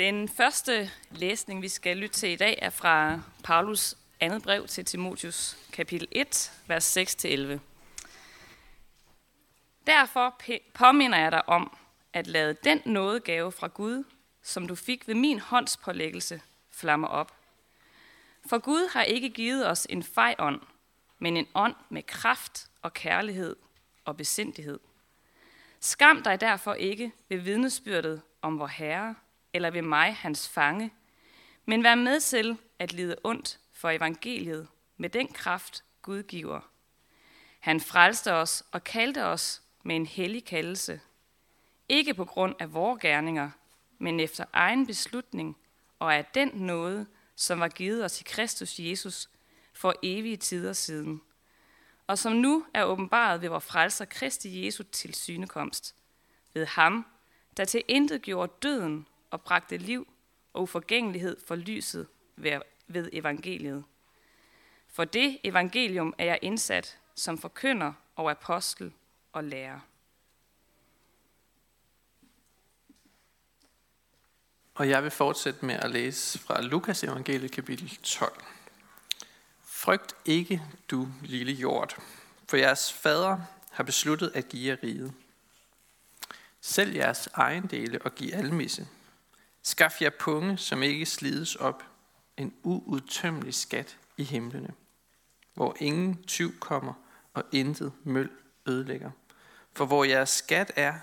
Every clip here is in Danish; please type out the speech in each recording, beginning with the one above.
Den første læsning, vi skal lytte til i dag, er fra Paulus andet brev til Timotius, kapitel 1, vers 6-11. Derfor påminder jeg dig om at lade den nådegave fra Gud, som du fik ved min håndspålæggelse, flamme op. For Gud har ikke givet os en fejånd, men en ånd med kraft og kærlighed og besindighed. Skam dig derfor ikke ved vidnesbyrdet om vor Herre, eller ved mig, hans fange, men vær med til at lide ondt for evangeliet med den kraft, Gud giver. Han frelste os og kaldte os med en hellig kaldelse, ikke på grund af vores gerninger, men efter egen beslutning og af den nåde, som var givet os i Kristus Jesus for evige tider siden, og som nu er åbenbaret ved vor frelser Kristi Jesu til synekomst. Ved ham, der til intet gjorde døden og bragte liv og uforgængelighed for lyset ved evangeliet. For det evangelium er jeg indsat som forkynder og apostel og lærer. Og jeg vil fortsætte med at læse fra Lukas evangeliet kapitel 12. Frygt ikke, du lille jord, for jeres fader har besluttet at give jer riget. Sælg jeres ejendele og giv almisse. Skaff jer punge, som ikke slides op, en uudtømmelig skat i himlene, hvor ingen tyv kommer og intet møl ødelægger. For hvor jeres skat er,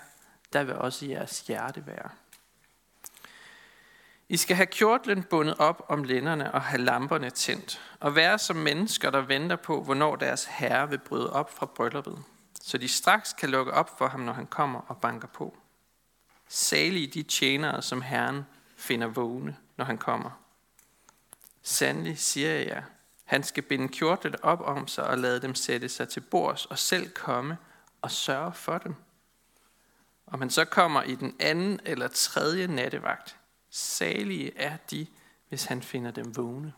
der vil også jeres hjerte være. I skal have kjortlen bundet op om lænderne og have lamperne tændt, og være som mennesker, der venter på, hvornår deres herre vil bryde op fra brylluppet, så de straks kan lukke op for ham, når han kommer og banker på. Salige de tjenere, som Herren finder vågne, når han kommer. Sandelig siger jeg jer, han skal binde kjortet op om sig og lade dem sætte sig til bords og selv komme og sørge for dem. Om han så kommer i den anden eller tredje nattevagt, Salige er de, hvis han finder dem vågne.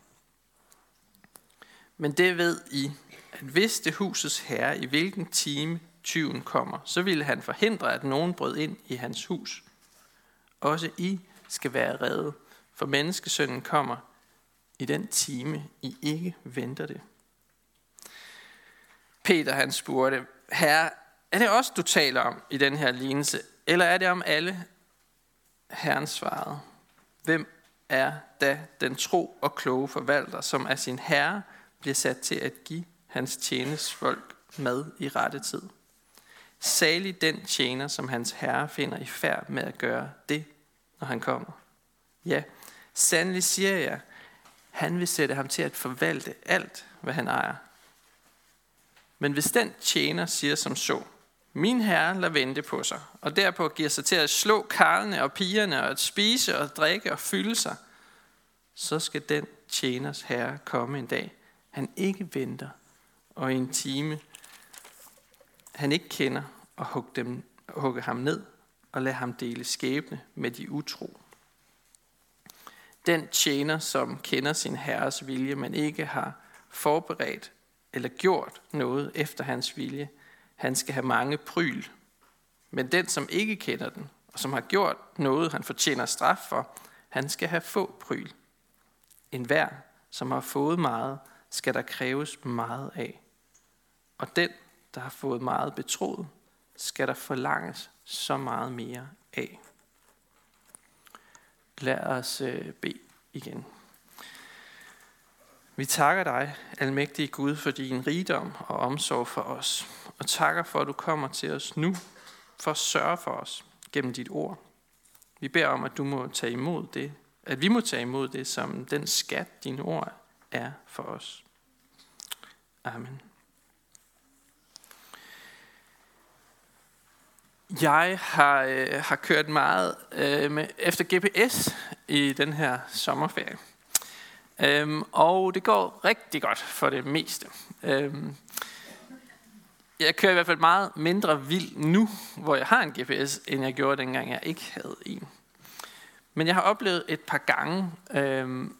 Men det ved I, at hvis det husets herre i hvilken time tyven kommer, så ville han forhindre, at nogen brød ind i hans hus. Også I skal være redde, for menneskesønnen kommer i den time, I ikke venter det. Peter han spurgte, Herre, er det også du taler om i den her lignelse, eller er det om alle? Herren svarede, Hvem er da den tro og kloge forvalter, som af sin herre bliver sat til at give hans tjenesfolk mad i rette tid? Særlig den tjener, som hans herre finder i færd med at gøre det, når han kommer. Ja, sandelig siger jeg, han vil sætte ham til at forvalte alt, hvad han ejer. Men hvis den tjener siger som så, min herre lader vente på sig, og derpå giver sig til at slå karlene og pigerne, og at spise og drikke og fylde sig. Så skal den tjeners herre komme en dag, han ikke venter, og i en time, han ikke kender, og hugge, dem, hugge ham ned, og lade ham dele skæbne med de utro. Den tjener, som kender sin herres vilje, men ikke har forberedt eller gjort noget efter hans vilje, han skal have mange pryl. Men den, som ikke kender den, og som har gjort noget, han fortjener straf for, han skal have få pryl. En hver, som har fået meget, skal der kræves meget af. Og den, der har fået meget betroet, skal der forlanges så meget mere af. Lad os øh, bede igen. Vi takker dig, almægtige Gud, for din rigdom og omsorg for os og takker for, at du kommer til os nu for at sørge for os gennem dit ord. Vi beder om, at du må tage imod det, at vi må tage imod det som den skat, din ord er for os. Amen. Jeg har, øh, har kørt meget øh, med, efter GPS i den her sommerferie. Øhm, og det går rigtig godt for det meste. Øhm, jeg kører i hvert fald meget mindre vild nu, hvor jeg har en GPS, end jeg gjorde dengang jeg ikke havde en. Men jeg har oplevet et par gange, øhm,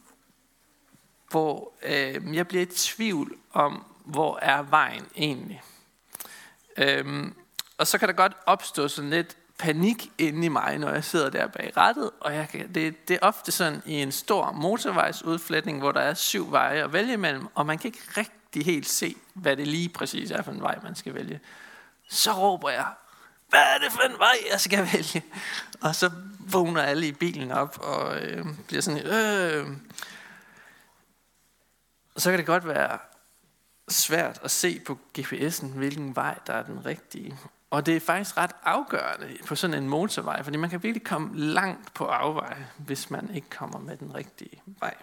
hvor øhm, jeg bliver i tvivl om, hvor er vejen egentlig. Øhm, og så kan der godt opstå sådan lidt panik inde i mig, når jeg sidder der bag rattet, og jeg kan, det, det er ofte sådan i en stor motorvejsudflætning, hvor der er syv veje at vælge imellem, og man kan ikke rigtig helt se, hvad det lige præcis er for en vej, man skal vælge. Så råber jeg, hvad er det for en vej, jeg skal vælge? Og så vågner alle i bilen op og øh, bliver sådan, øh. Og så kan det godt være svært at se på GPS'en, hvilken vej, der er den rigtige. Og det er faktisk ret afgørende på sådan en motorvej, fordi man kan virkelig komme langt på afveje, hvis man ikke kommer med den rigtige vej.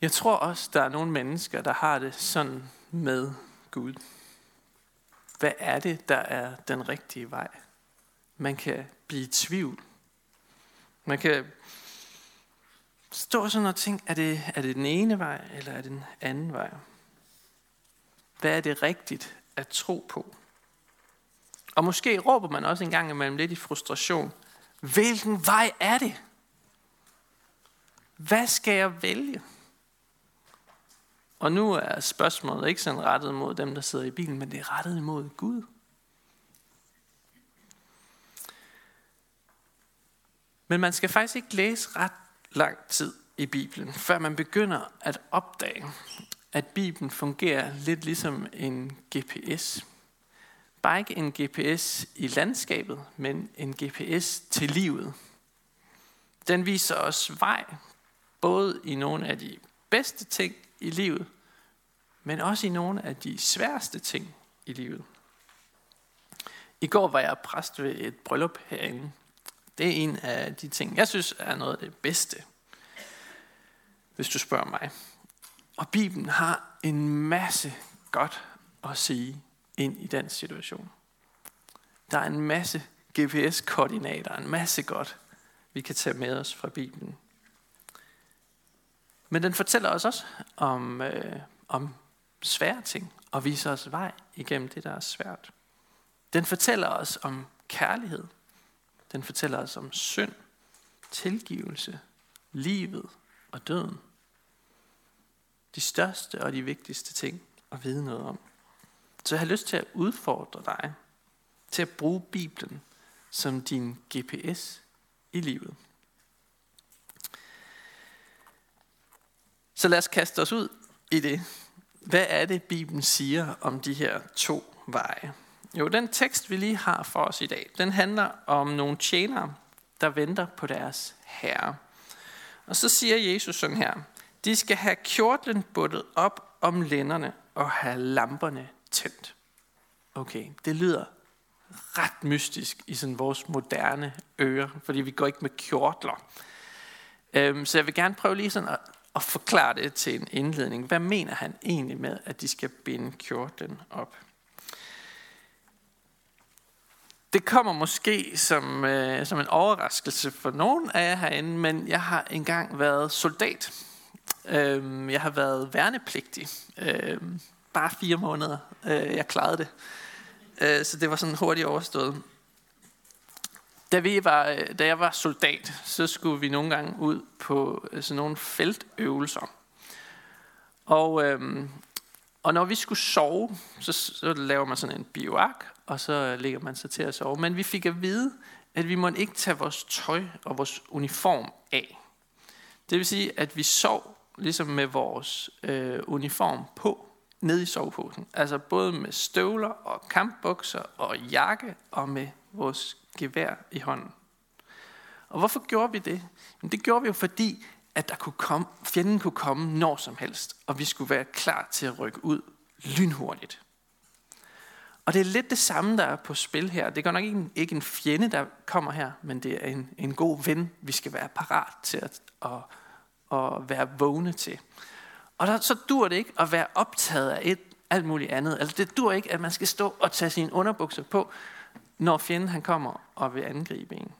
Jeg tror også, der er nogle mennesker, der har det sådan med Gud. Hvad er det, der er den rigtige vej? Man kan blive i tvivl. Man kan stå sådan og tænke, er det, er det den ene vej, eller er det den anden vej? Hvad er det rigtigt at tro på? Og måske råber man også en gang imellem lidt i frustration. Hvilken vej er det? Hvad skal jeg vælge? Og nu er spørgsmålet ikke sådan rettet mod dem, der sidder i bilen, men det er rettet mod Gud. Men man skal faktisk ikke læse ret lang tid i Bibelen, før man begynder at opdage, at Bibelen fungerer lidt ligesom en GPS. Bare ikke en GPS i landskabet, men en GPS til livet. Den viser os vej, både i nogle af de bedste ting i livet, men også i nogle af de sværeste ting i livet. I går var jeg præst ved et bryllup herinde. Det er en af de ting, jeg synes er noget af det bedste, hvis du spørger mig. Og Bibelen har en masse godt at sige ind i den situation. Der er en masse GPS-koordinater, en masse godt, vi kan tage med os fra Bibelen. Men den fortæller os også om, øh, om svære ting og viser os vej igennem det, der er svært. Den fortæller os om kærlighed. Den fortæller os om synd, tilgivelse, livet og døden. De største og de vigtigste ting at vide noget om. Så jeg har lyst til at udfordre dig til at bruge Bibelen som din GPS i livet. Så lad os kaste os ud i det. Hvad er det, Bibelen siger om de her to veje? Jo, den tekst, vi lige har for os i dag, den handler om nogle tjenere, der venter på deres herre. Og så siger Jesus sådan her, de skal have kjortlen bundet op om lænderne og have lamperne tændt. Okay, det lyder ret mystisk i sådan vores moderne ører, fordi vi går ikke med kjortler. Øhm, så jeg vil gerne prøve lige sådan at forklare det til en indledning. Hvad mener han egentlig med, at de skal binde kjortlen op? Det kommer måske som, øh, som en overraskelse for nogen af jer herinde, men jeg har engang været soldat. Øh, jeg har været værnepligtig. Øh, bare fire måneder. Øh, jeg klarede det. Øh, så det var sådan hurtigt overstået. Da, vi var, øh, da jeg var soldat, så skulle vi nogle gange ud på øh, sådan nogle feltøvelser. Og, øhm, og når vi skulle sove, så, så laver man sådan en bioark, og så ligger man sig til at sove. Men vi fik at vide, at vi måtte ikke tage vores tøj og vores uniform af. Det vil sige, at vi sov ligesom med vores øh, uniform på, ned i soveposen. Altså både med støvler og kampbukser og jakke og med vores gevær i hånden. Og hvorfor gjorde vi det? Men det gjorde vi jo fordi, at der kunne komme, fjenden kunne komme når som helst, og vi skulle være klar til at rykke ud lynhurtigt. Og det er lidt det samme, der er på spil her. Det er godt nok ikke en, ikke en fjende, der kommer her, men det er en, en god ven, vi skal være parat til at, at, at være vågne til. Og der, så dur det ikke at være optaget af et, alt muligt andet. Altså det dur ikke, at man skal stå og tage sine underbukser på, når fjenden han kommer og vil angribe en.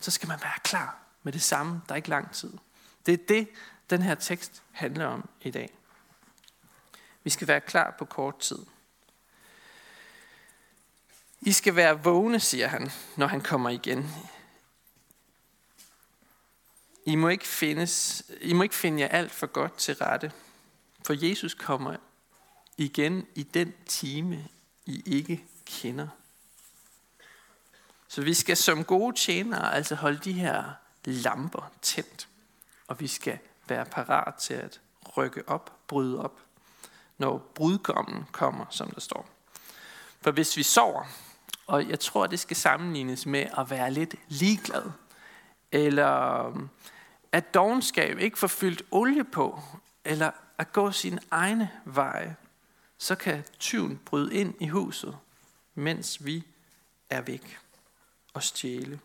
Så skal man være klar med det samme. Der er ikke lang tid. Det er det, den her tekst handler om i dag. Vi skal være klar på kort tid. I skal være vågne, siger han, når han kommer igen. I må ikke, findes, I må ikke finde jer alt for godt til rette, for Jesus kommer igen i den time, I ikke kender. Så vi skal som gode tjenere altså holde de her lamper tændt. Og vi skal være parat til at rykke op, bryde op, når brudgommen kommer, som der står. For hvis vi sover, og jeg tror, det skal sammenlignes med at være lidt ligeglad, eller at dogenskab ikke får fyldt olie på, eller at gå sin egne veje, så kan tyven bryde ind i huset, mens vi er væk og stjæle.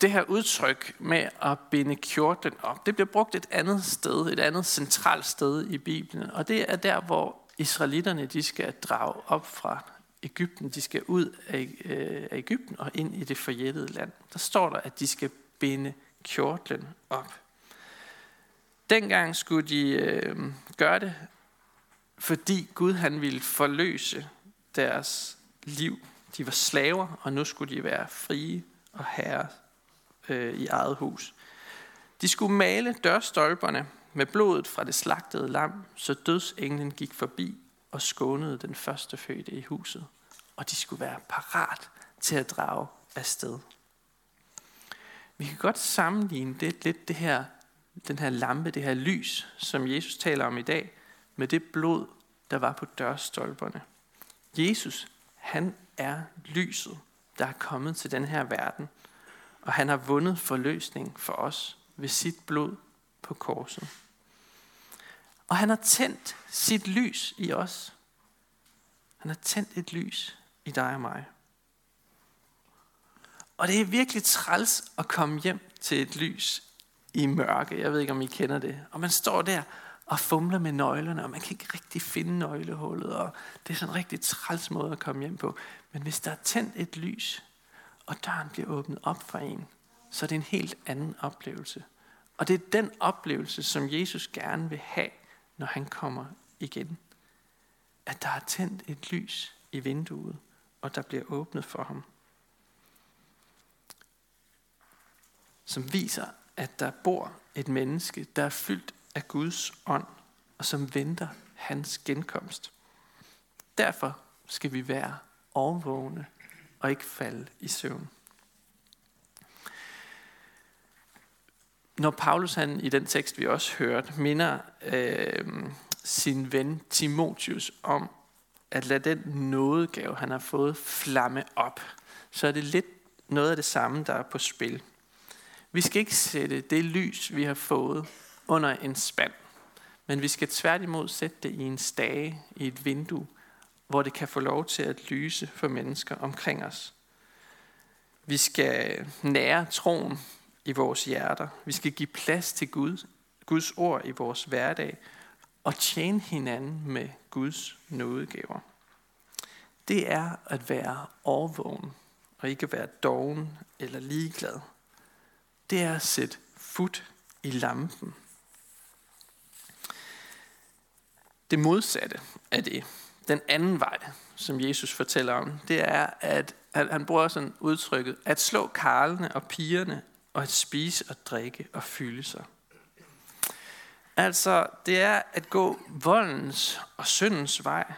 Det her udtryk med at binde kjorten op, det bliver brugt et andet sted, et andet centralt sted i Bibelen, og det er der, hvor israelitterne de skal drage op fra Ægypten, de skal ud af, øh, af Ægypten og ind i det forjættede land. Der står der, at de skal binde kjortlen op. Dengang skulle de øh, gøre det, fordi Gud han ville forløse deres liv. De var slaver, og nu skulle de være frie og herre øh, i eget hus. De skulle male dørstolperne med blodet fra det slagtede lam, så dødsenglen gik forbi og skånede den første fødte i huset. Og de skulle være parat til at drage afsted. Vi kan godt sammenligne det lidt det her, den her lampe, det her lys, som Jesus taler om i dag, med det blod, der var på dørstolperne. Jesus, han er lyset, der er kommet til den her verden, og han har vundet forløsning for os ved sit blod på korset. Og han har tændt sit lys i os. Han har tændt et lys i dig og mig. Og det er virkelig træls at komme hjem til et lys i mørke. Jeg ved ikke, om I kender det. Og man står der og fumler med nøglerne, og man kan ikke rigtig finde nøglehullet, og det er sådan en rigtig træls måde at komme hjem på. Men hvis der er tændt et lys, og døren bliver åbnet op for en, så er det en helt anden oplevelse. Og det er den oplevelse, som Jesus gerne vil have, når han kommer igen. At der er tændt et lys i vinduet, og der bliver åbnet for ham. Som viser, at der bor et menneske, der er fyldt af Guds ånd, og som venter hans genkomst. Derfor skal vi være overvågne og ikke falde i søvn. Når Paulus han i den tekst, vi også hørte, minder øh, sin ven Timotius om at lade den nådegave, han har fået, flamme op, så er det lidt noget af det samme, der er på spil. Vi skal ikke sætte det lys, vi har fået, under en spand, men vi skal tværtimod sætte det i en stage, i et vindue, hvor det kan få lov til at lyse for mennesker omkring os. Vi skal nære troen i vores hjerter. Vi skal give plads til Gud, Guds ord i vores hverdag og tjene hinanden med Guds nådegaver. Det er at være overvågen og ikke være doven eller ligeglad. Det er at sætte fod i lampen. Det modsatte af det, den anden vej, som Jesus fortæller om, det er, at han bruger sådan udtrykket, at slå karlene og pigerne, og at spise og drikke og fylde sig. Altså, det er at gå voldens og syndens vej,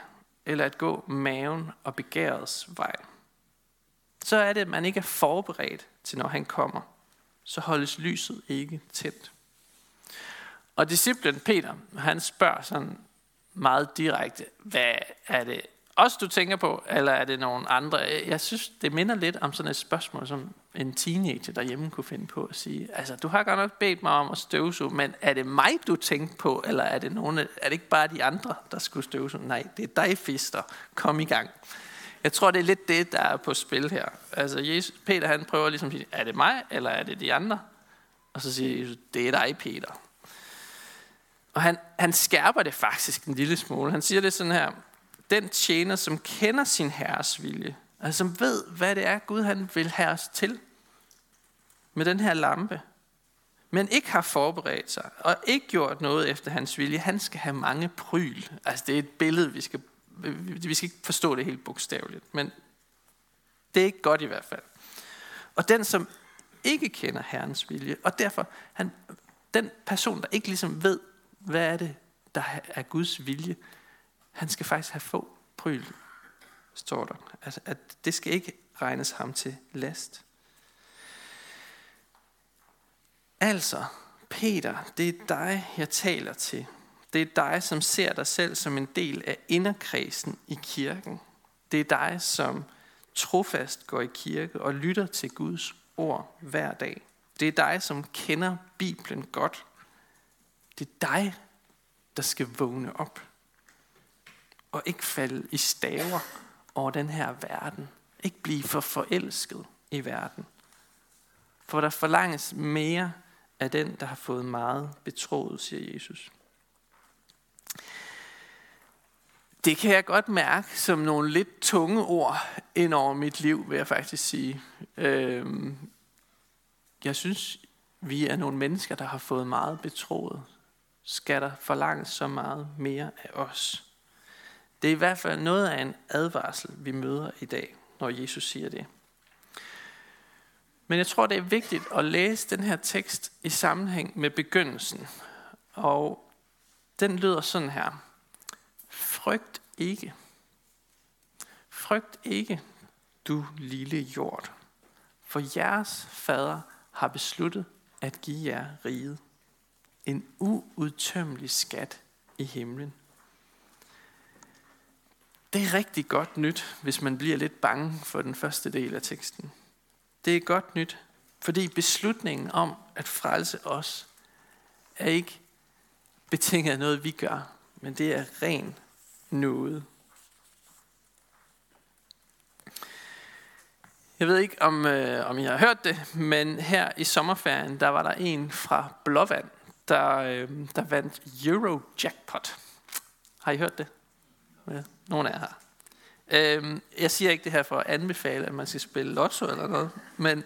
eller at gå maven og begærets vej. Så er det, at man ikke er forberedt til, når han kommer. Så holdes lyset ikke tændt. Og disciplen Peter, han spørger sådan meget direkte, hvad er det også du tænker på, eller er det nogen andre? Jeg synes, det minder lidt om sådan et spørgsmål, som en teenager derhjemme kunne finde på at sige. Altså, du har godt nok bedt mig om at støvsuge, men er det mig, du tænkte på, eller er det, nogen, er det ikke bare de andre, der skulle støvsuge? Nej, det er dig, fister. Kom i gang. Jeg tror, det er lidt det, der er på spil her. Altså, Jesus, Peter han prøver ligesom at sige, er det mig, eller er det de andre? Og så siger Jesus, det er dig, Peter. Og han, han skærper det faktisk en lille smule. Han siger det sådan her, den tjener, som kender sin herres vilje, altså som ved, hvad det er, Gud han vil have os til med den her lampe, men ikke har forberedt sig, og ikke gjort noget efter hans vilje, han skal have mange pryl. Altså det er et billede, vi skal, vi skal ikke forstå det helt bogstaveligt, men det er ikke godt i hvert fald. Og den, som ikke kender Herrens vilje, og derfor, han, den person, der ikke ligesom ved, hvad er det, der er Guds vilje, han skal faktisk have få pryl. står der. Altså, at det skal ikke regnes ham til last. Altså, Peter, det er dig, jeg taler til. Det er dig, som ser dig selv som en del af inderkredsen i kirken. Det er dig, som trofast går i kirke og lytter til Guds ord hver dag. Det er dig, som kender Bibelen godt. Det er dig, der skal vågne op og ikke falde i staver over den her verden. Ikke blive for forelsket i verden. For der forlanges mere af den, der har fået meget betroet, siger Jesus. Det kan jeg godt mærke som nogle lidt tunge ord ind over mit liv, vil jeg faktisk sige. Øhm, jeg synes, vi er nogle mennesker, der har fået meget betroet. Skal der forlanges så meget mere af os? Det er i hvert fald noget af en advarsel, vi møder i dag, når Jesus siger det. Men jeg tror, det er vigtigt at læse den her tekst i sammenhæng med begyndelsen. Og den lyder sådan her. Frygt ikke. Frygt ikke, du lille jord. For jeres fader har besluttet at give jer riget. En uudtømmelig skat i himlen. Det er rigtig godt nyt, hvis man bliver lidt bange for den første del af teksten. Det er godt nyt, fordi beslutningen om at frelse os er ikke betinget af noget, vi gør, men det er ren noget. Jeg ved ikke, om, øh, om I har hørt det, men her i sommerferien, der var der en fra Blåvand, der, øh, der vandt Eurojackpot. Har I hørt det? Ja, nogle er her. Øhm, jeg siger ikke det her for at anbefale, at man skal spille lotto eller noget, men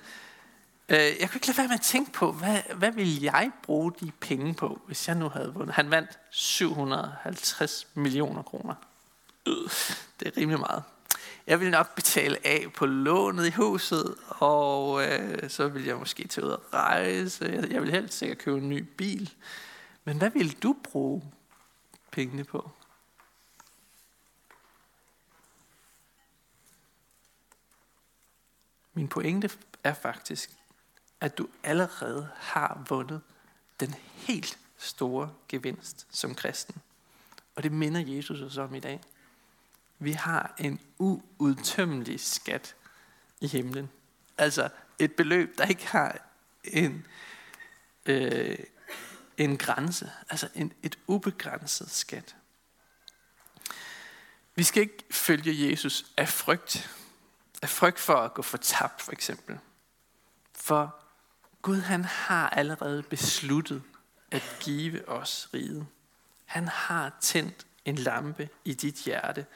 øh, jeg kunne ikke lade være med at tænke på, hvad, hvad ville jeg bruge de penge på, hvis jeg nu havde vundet? Han vandt 750 millioner kroner. Øh, det er rimelig meget. Jeg vil nok betale af på lånet i huset, og øh, så vil jeg måske tage ud og rejse. Jeg, jeg vil helst sikkert købe en ny bil. Men hvad vil du bruge pengene på? Min pointe er faktisk, at du allerede har vundet den helt store gevinst som kristen. Og det minder Jesus os om i dag. Vi har en uudtømmelig skat i himlen. Altså et beløb, der ikke har en, øh, en grænse. Altså en, et ubegrænset skat. Vi skal ikke følge Jesus af frygt. Af frygt for at gå for tabt, for eksempel. For Gud han har allerede besluttet at give os riget. Han har tændt en lampe i dit hjerte,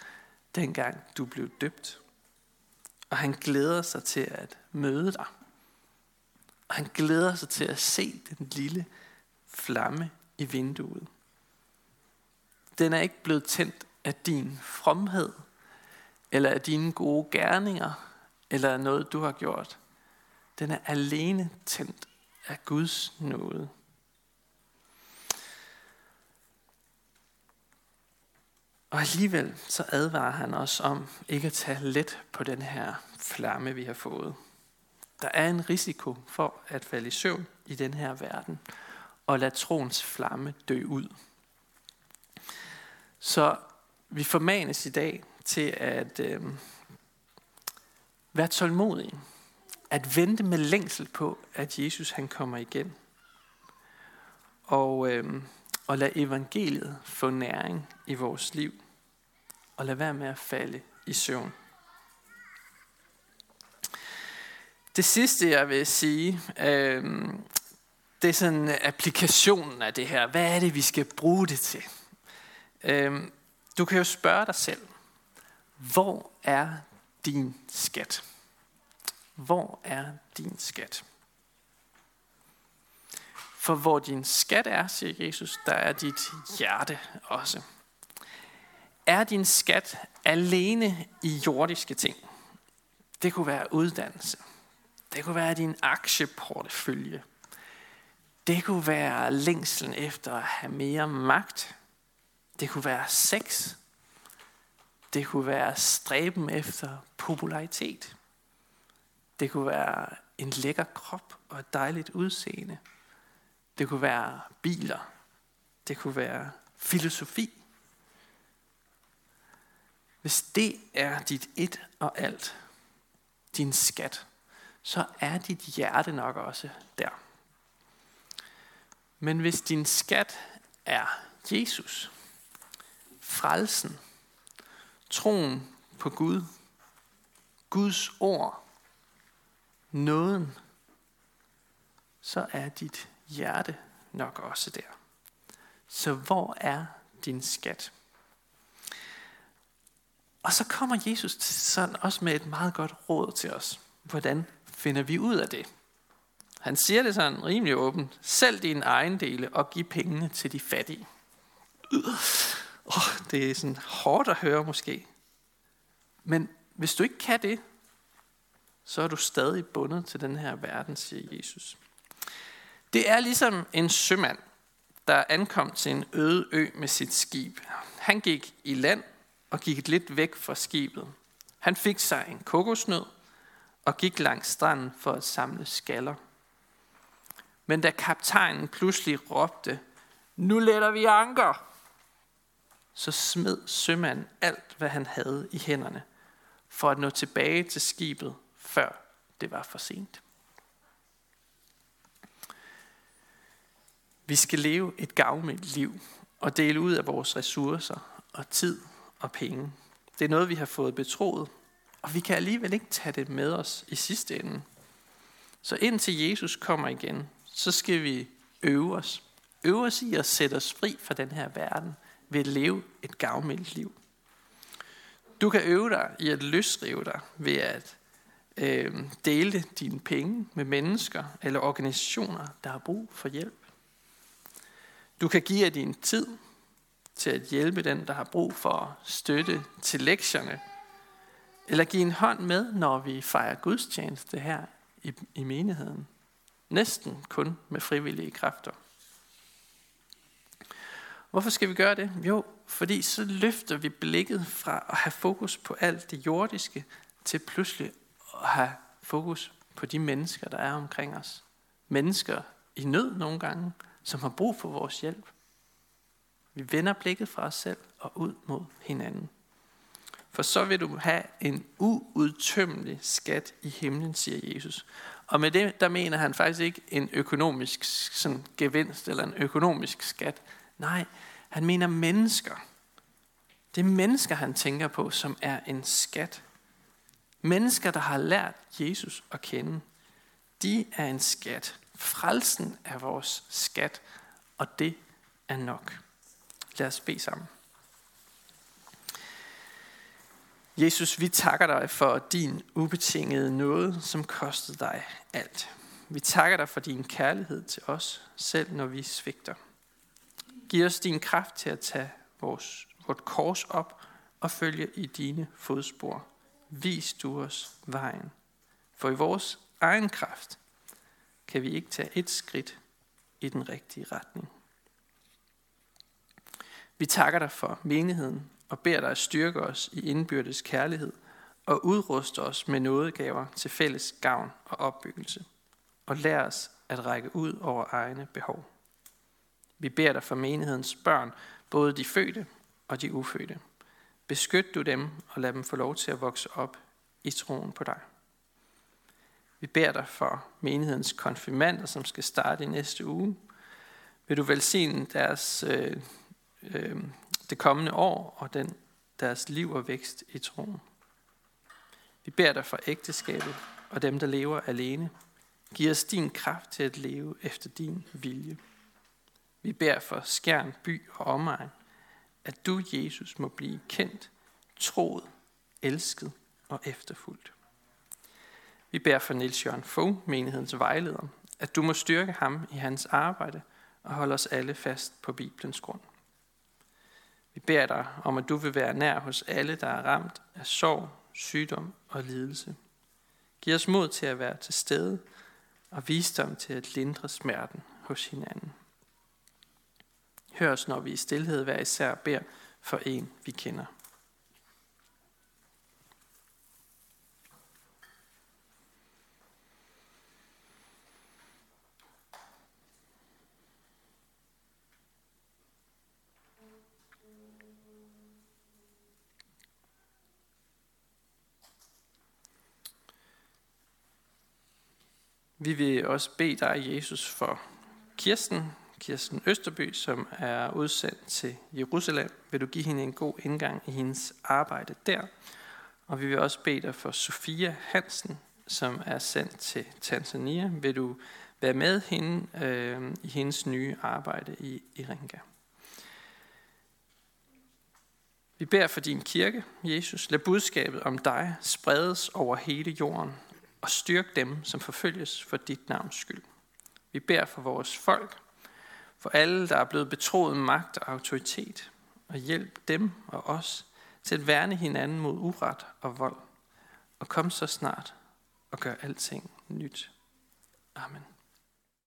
dengang du blev døbt. Og han glæder sig til at møde dig. Og han glæder sig til at se den lille flamme i vinduet. Den er ikke blevet tændt af din fromhed, eller af dine gode gerninger, eller af noget, du har gjort. Den er alene tændt af Guds nåde. Og alligevel så advarer han os om ikke at tage let på den her flamme, vi har fået. Der er en risiko for at falde i søvn i den her verden, og lade troens flamme dø ud. Så vi formanes i dag til at øh, være tålmodige, at vente med længsel på, at Jesus han kommer igen, og, øh, og lade evangeliet få næring i vores liv og lad være med at falde i søvn. Det sidste, jeg vil sige, øh, det er sådan applikationen af det her. Hvad er det, vi skal bruge det til? Øh, du kan jo spørge dig selv, hvor er din skat? Hvor er din skat? For hvor din skat er, siger Jesus, der er dit hjerte også. Er din skat alene i jordiske ting? Det kunne være uddannelse. Det kunne være din aktieportefølje. Det kunne være længslen efter at have mere magt. Det kunne være sex. Det kunne være stræben efter popularitet. Det kunne være en lækker krop og et dejligt udseende. Det kunne være biler. Det kunne være filosofi. Hvis det er dit et og alt, din skat, så er dit hjerte nok også der. Men hvis din skat er Jesus, frelsen, troen på Gud, Guds ord, nåden, så er dit hjerte nok også der. Så hvor er din skat? Og så kommer Jesus sådan også med et meget godt råd til os. Hvordan finder vi ud af det? Han siger det sådan rimelig åbent. Sælg dine ejendele og giv pengene til de fattige. Oh, det er sådan hårdt at høre måske. Men hvis du ikke kan det, så er du stadig bundet til den her verden, siger Jesus. Det er ligesom en sømand, der ankom til en øde ø med sit skib. Han gik i land og gik lidt væk fra skibet. Han fik sig en kokosnød og gik langs stranden for at samle skaller. Men da kaptajnen pludselig råbte, nu letter vi anker, så smed sømanden alt, hvad han havde i hænderne, for at nå tilbage til skibet, før det var for sent. Vi skal leve et gavmildt liv og dele ud af vores ressourcer og tid og penge. Det er noget, vi har fået betroet, og vi kan alligevel ikke tage det med os i sidste ende. Så indtil Jesus kommer igen, så skal vi øve os. Øve os i at sætte os fri fra den her verden ved at leve et gavmildt liv. Du kan øve dig i at løsrive dig ved at øh, dele dine penge med mennesker eller organisationer, der har brug for hjælp. Du kan give af din tid til at hjælpe den, der har brug for støtte til lektierne, eller give en hånd med, når vi fejrer gudstjeneste her i, i menigheden. Næsten kun med frivillige kræfter. Hvorfor skal vi gøre det? Jo, fordi så løfter vi blikket fra at have fokus på alt det jordiske, til pludselig at have fokus på de mennesker, der er omkring os. Mennesker i nød nogle gange, som har brug for vores hjælp. Vi vender blikket fra os selv og ud mod hinanden. For så vil du have en uudtømmelig skat i himlen, siger Jesus. Og med det, der mener han faktisk ikke en økonomisk sådan, gevinst eller en økonomisk skat. Nej, han mener mennesker. Det er mennesker, han tænker på, som er en skat. Mennesker, der har lært Jesus at kende. De er en skat. Frelsen er vores skat, og det er nok. Lad os bede sammen. Jesus, vi takker dig for din ubetingede nåde, som kostede dig alt. Vi takker dig for din kærlighed til os, selv når vi svigter. Giv os din kraft til at tage vores, vort kors op og følge i dine fodspor. Vis du os vejen. For i vores egen kraft kan vi ikke tage et skridt i den rigtige retning. Vi takker dig for menigheden og beder dig at styrke os i indbyrdes kærlighed og udruste os med nådegaver til fælles gavn og opbyggelse. Og lær os at række ud over egne behov. Vi beder dig for menighedens børn, både de fødte og de ufødte. Beskyt du dem og lad dem få lov til at vokse op i troen på dig. Vi beder dig for menighedens konfirmander, som skal starte i næste uge. Vil du velsigne deres, øh, øh, det kommende år og den, deres liv og vækst i troen. Vi beder dig for ægteskabet og dem, der lever alene. Giv os din kraft til at leve efter din vilje. Vi beder for skærn, by og omegn, at du, Jesus, må blive kendt, troet, elsket og efterfulgt. Vi beder for Nils Jørgen Fogh, menighedens vejleder, at du må styrke ham i hans arbejde og holde os alle fast på Bibelens grund. Vi beder dig om, at du vil være nær hos alle, der er ramt af sorg, sygdom og lidelse. Giv os mod til at være til stede og visdom til at lindre smerten hos hinanden. Hør os, når vi i stillhed hver især beder for en, vi kender. Vi vil også bede dig, Jesus, for Kirsten, Kirsten Østerby, som er udsendt til Jerusalem. Vil du give hende en god indgang i hendes arbejde der? Og vi vil også bede dig for Sofia Hansen, som er sendt til Tanzania. Vil du være med hende øh, i hendes nye arbejde i Iringa? Vi beder for din kirke, Jesus. Lad budskabet om dig spredes over hele jorden og styrk dem, som forfølges for dit navns skyld. Vi beder for vores folk, for alle, der er blevet betroet magt og autoritet, og hjælp dem og os til at værne hinanden mod uret og vold, og kom så snart og gør alting nyt. Amen.